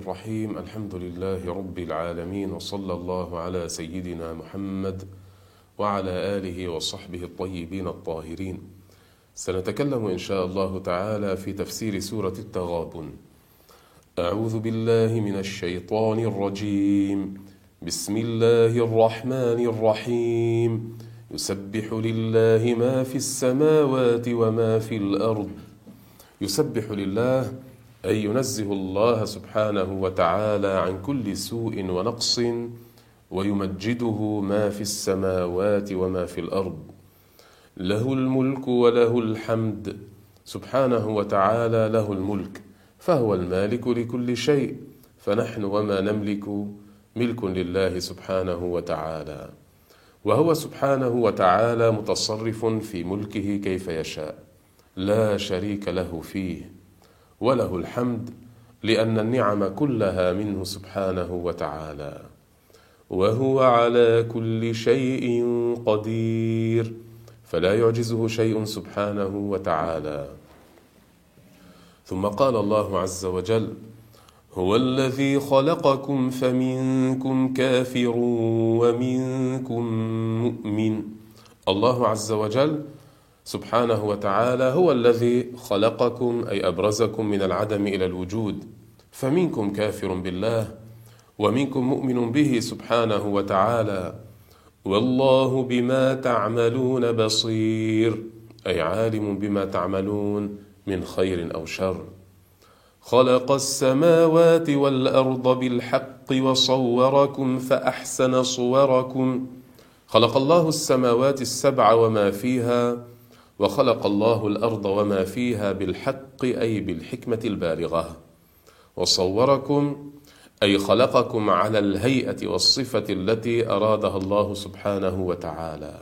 الرحيم الحمد لله رب العالمين وصلى الله على سيدنا محمد وعلى آله وصحبه الطيبين الطاهرين. سنتكلم إن شاء الله تعالى في تفسير سورة التغابن. أعوذ بالله من الشيطان الرجيم. بسم الله الرحمن الرحيم. يسبح لله ما في السماوات وما في الأرض. يسبح لله أي ينزه الله سبحانه وتعالى عن كل سوء ونقص ويمجده ما في السماوات وما في الأرض. له الملك وله الحمد. سبحانه وتعالى له الملك فهو المالك لكل شيء فنحن وما نملك ملك لله سبحانه وتعالى. وهو سبحانه وتعالى متصرف في ملكه كيف يشاء لا شريك له فيه. وله الحمد لأن النعم كلها منه سبحانه وتعالى. وهو على كل شيء قدير. فلا يعجزه شيء سبحانه وتعالى. ثم قال الله عز وجل هو الذي خلقكم فمنكم كافر ومنكم مؤمن. الله عز وجل سبحانه وتعالى هو الذي خلقكم أي أبرزكم من العدم إلى الوجود. فمنكم كافر بالله ومنكم مؤمن به سبحانه وتعالى. والله بما تعملون بصير أي عالم بما تعملون من خير أو شر. خلق السماوات والأرض بالحق وصوركم فأحسن صوركم. خلق الله السماوات السبع وما فيها وخلق الله الأرض وما فيها بالحق أي بالحكمة البالغة. وصوركم أي خلقكم على الهيئة والصفة التي أرادها الله سبحانه وتعالى.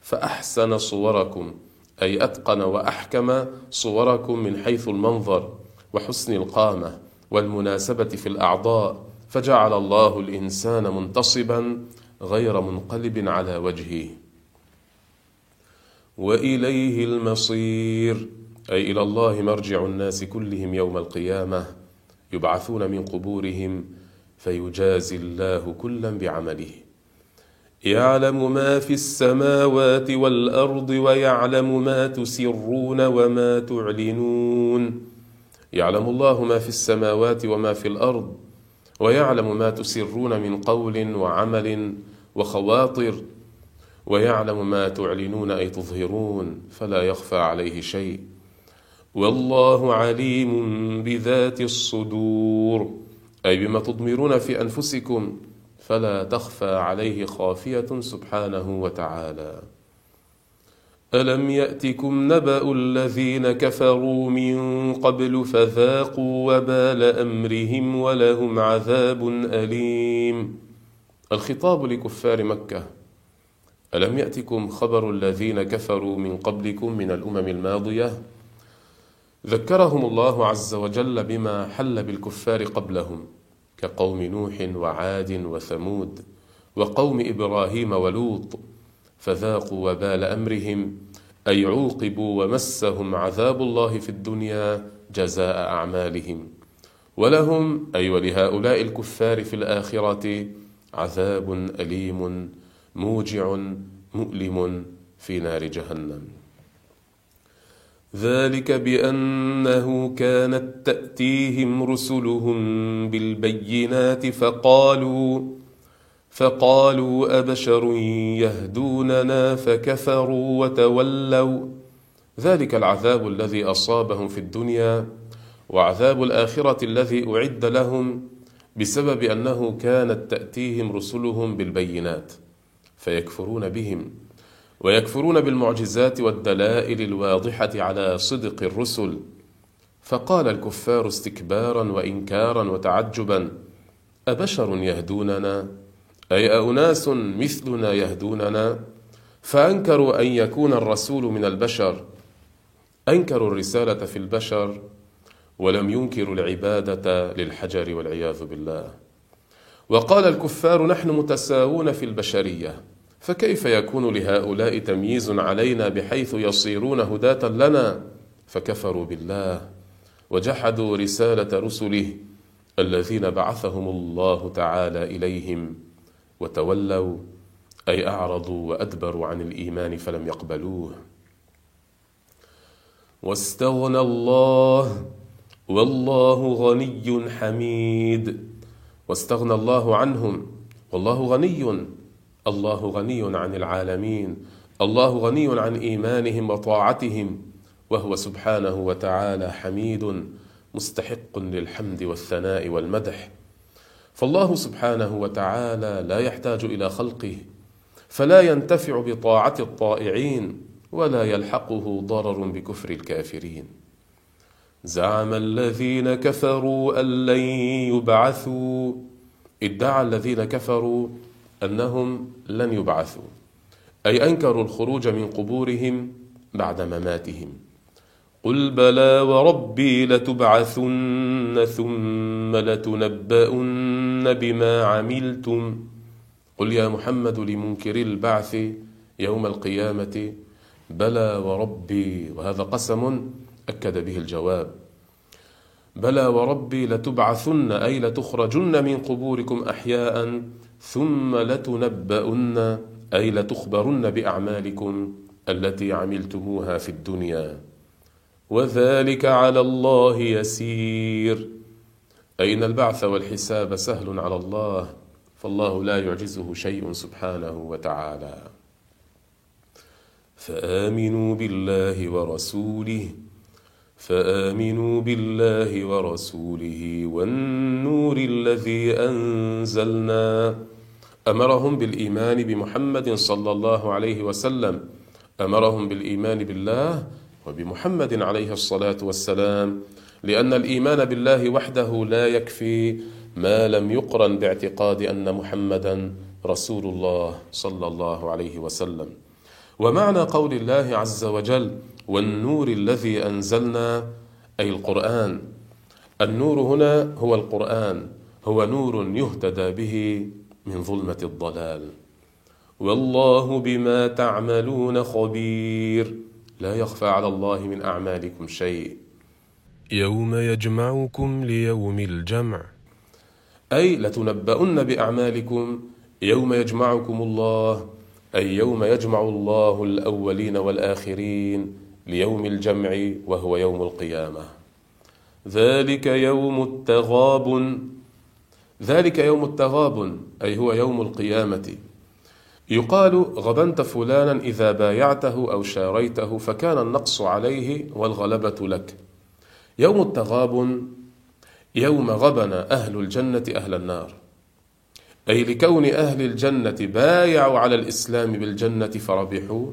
فأحسن صوركم أي أتقن وأحكم صوركم من حيث المنظر وحسن القامة والمناسبة في الأعضاء. فجعل الله الإنسان منتصبا غير منقلب على وجهه. وإليه المصير. أي إلى الله مرجع الناس كلهم يوم القيامة يبعثون من قبورهم فيجازي الله كلا بعمله. يعلم ما في السماوات والأرض ويعلم ما تسرون وما تعلنون. يعلم الله ما في السماوات وما في الأرض ويعلم ما تسرون من قول وعمل وخواطر. ويعلم ما تعلنون أي تظهرون فلا يخفى عليه شيء. والله عليم بذات الصدور. أي بما تضمرون في أنفسكم فلا تخفى عليه خافية سبحانه وتعالى. ألم يأتكم نبأ الذين كفروا من قبل فذاقوا وبال أمرهم ولهم عذاب أليم. الخطاب لكفار مكة ألم يأتكم خبر الذين كفروا من قبلكم من الأمم الماضية؟ ذكرهم الله عز وجل بما حل بالكفار قبلهم كقوم نوح وعاد وثمود وقوم إبراهيم ولوط فذاقوا وبال أمرهم أي عوقبوا ومسهم عذاب الله في الدنيا جزاء أعمالهم. ولهم أي ولهؤلاء الكفار في الآخرة عذاب أليم موجع مؤلم في نار جهنم. ذلك بأنه كانت تأتيهم رسلهم بالبينات فقالوا فقالوا أبشر يهدوننا فكفروا وتولوا. ذلك العذاب الذي أصابهم في الدنيا وعذاب الآخرة الذي أعد لهم بسبب أنه كانت تأتيهم رسلهم بالبينات. فيكفرون بهم ويكفرون بالمعجزات والدلائل الواضحة على صدق الرسل. فقال الكفار استكبارا وانكارا وتعجبا أبشر يهدوننا؟ أي ااناس مثلنا يهدوننا؟ فأنكروا أن يكون الرسول من البشر. أنكروا الرسالة في البشر ولم ينكروا العبادة للحجر والعياذ بالله. وقال الكفار نحن متساوون في البشرية فكيف يكون لهؤلاء تمييز علينا بحيث يصيرون هداة لنا؟ فكفروا بالله وجحدوا رسالة رسله الذين بعثهم الله تعالى إليهم وتولوا أي أعرضوا وأدبروا عن الإيمان فلم يقبلوه. واستغنى الله والله غني حميد. واستغنى الله عنهم. والله غني. الله غني عن العالمين. الله غني عن إيمانهم وطاعتهم. وهو سبحانه وتعالى حميد مستحق للحمد والثناء والمدح. فالله سبحانه وتعالى لا يحتاج إلى خلقه فلا ينتفع بطاعة الطائعين ولا يلحقه ضرر بكفر الكافرين. زعم الذين كفروا أن لن يبعثوا. ادعى الذين كفروا أنهم لن يبعثوا. أي أنكروا الخروج من قبورهم بعد مماتهم. قل بلى وربي لتبعثن ثم لتنبؤن بما عملتم. قل يا محمد لمنكر البعث يوم القيامة. بلى وربي. وهذا قسم اكد به الجواب. بلى وربي لتبعثن أي لتخرجن من قبوركم احياء ثم لتنبؤن أي لتخبرن بأعمالكم التي عملتموها في الدنيا. وذلك على الله يسير. أي إن البعث والحساب سهل على الله فالله لا يعجزه شيء سبحانه وتعالى. فآمنوا بالله ورسوله فآمنوا بالله ورسوله والنور الذي أنزلنا. أمرهم بالإيمان بمحمد صلى الله عليه وسلم. أمرهم بالإيمان بالله وبمحمد عليه الصلاة والسلام. لأن الإيمان بالله وحده لا يكفي ما لم يقرن باعتقاد أن محمدا رسول الله صلى الله عليه وسلم. ومعنى قول الله عز وجل والنور الذي أنزلنا أي القرآن. النور هنا هو القرآن هو نور يهتدى به من ظلمة الضلال. والله بما تعملون خبير. لا يخفى على الله من أعمالكم شيء. يوم يجمعكم ليوم الجمع. أي لتنبؤن بأعمالكم يوم يجمعكم الله أي يوم يجمع الله الأولين والآخرين ليوم الجمع وهو يوم القيامة. ذلك يوم التغاب. ذلك يوم التغاب أي هو يوم القيامة. يقال غبنت فلانا إذا بايعته أو شاريته فكان النقص عليه والغلبة لك. يوم التغاب يوم غبن أهل الجنة أهل النار. أي لكون أهل الجنة بايعوا على الإسلام بالجنة فربحوا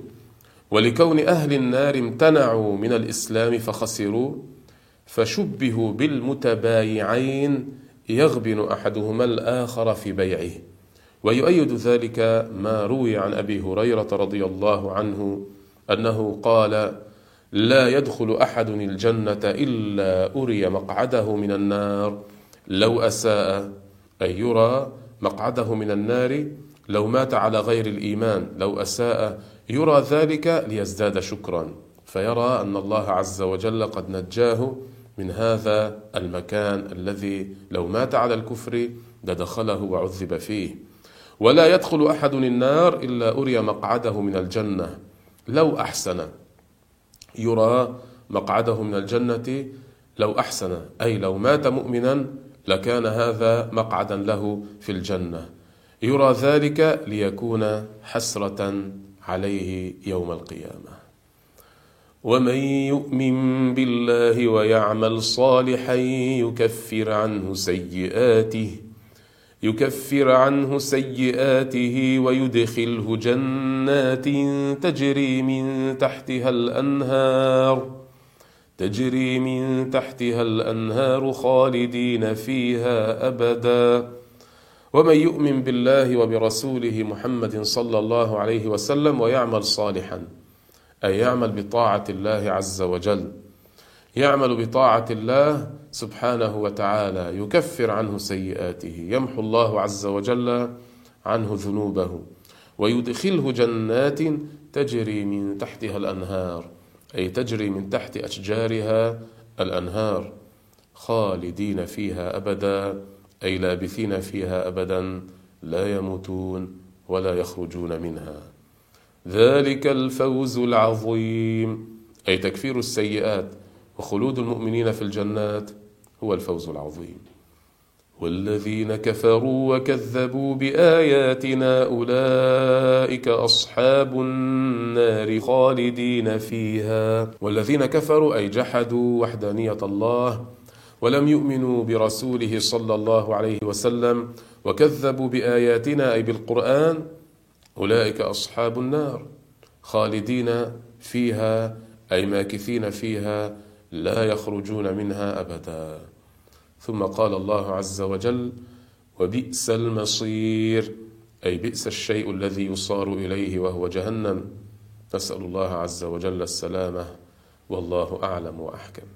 ولكون أهل النار امتنعوا من الإسلام فخسروا فشبهوا بالمتبايعين يغبن أحدهما الآخر في بيعه. ويؤيد ذلك ما روي عن أبي هريرة رضي الله عنه أنه قال لا يدخل أحد الجنة إلا أري مقعده من النار لو أساء اي يرى مقعده من النار لو مات على غير الإيمان لو أساء يرى ذلك ليزداد شكرا. فيرى أن الله عز وجل قد نجاه من هذا المكان الذي لو مات على الكفر لدخله وعذب فيه. ولا يدخل أحد النار إلا أري مقعده من الجنة. لو أحسن يرى مقعده من الجنة لو أحسن أي لو مات مؤمنا لكان هذا مقعدا له في الجنة. يرى ذلك ليكون حسرة عليه يوم القيامة. ومن يؤمن بالله ويعمل صالحا يكفر عنه سيئاته يكفر عنه سيئاته ويدخله جنات تجري من تحتها الأنهار. تجري من تحتها الأنهار خالدين فيها أبدا. ومن يؤمن بالله وبرسوله محمد صلى الله عليه وسلم ويعمل صالحا أي يعمل بطاعة الله عز وجل يعمل بطاعة الله سبحانه وتعالى يكفر عنه سيئاته يمحو الله عز وجل عنه ذنوبه ويدخله جنات تجري من تحتها الأنهار. أي تجري من تحت أشجارها الأنهار خالدين فيها أبدا أي لابثين فيها أبدا لا يموتون ولا يخرجون منها. ذلك الفوز العظيم. أي تكفير السيئات وخلود المؤمنين في الجنات هو الفوز العظيم. والذين كفروا وكذبوا بآياتنا أولئك أصحاب النار خالدين فيها. والذين كفروا أي جحدوا وحدانية الله ولم يؤمنوا برسوله صلى الله عليه وسلم وكذبوا بآياتنا أي بالقرآن أولئك أصحاب النار خالدين فيها أي ماكثين فيها لا يخرجون منها أبدا. ثم قال الله عز وجل وبئس المصير. أي بئس الشيء الذي يصار إليه وهو جهنم. نسأل الله عز وجل السلامة والله أعلم وأحكم.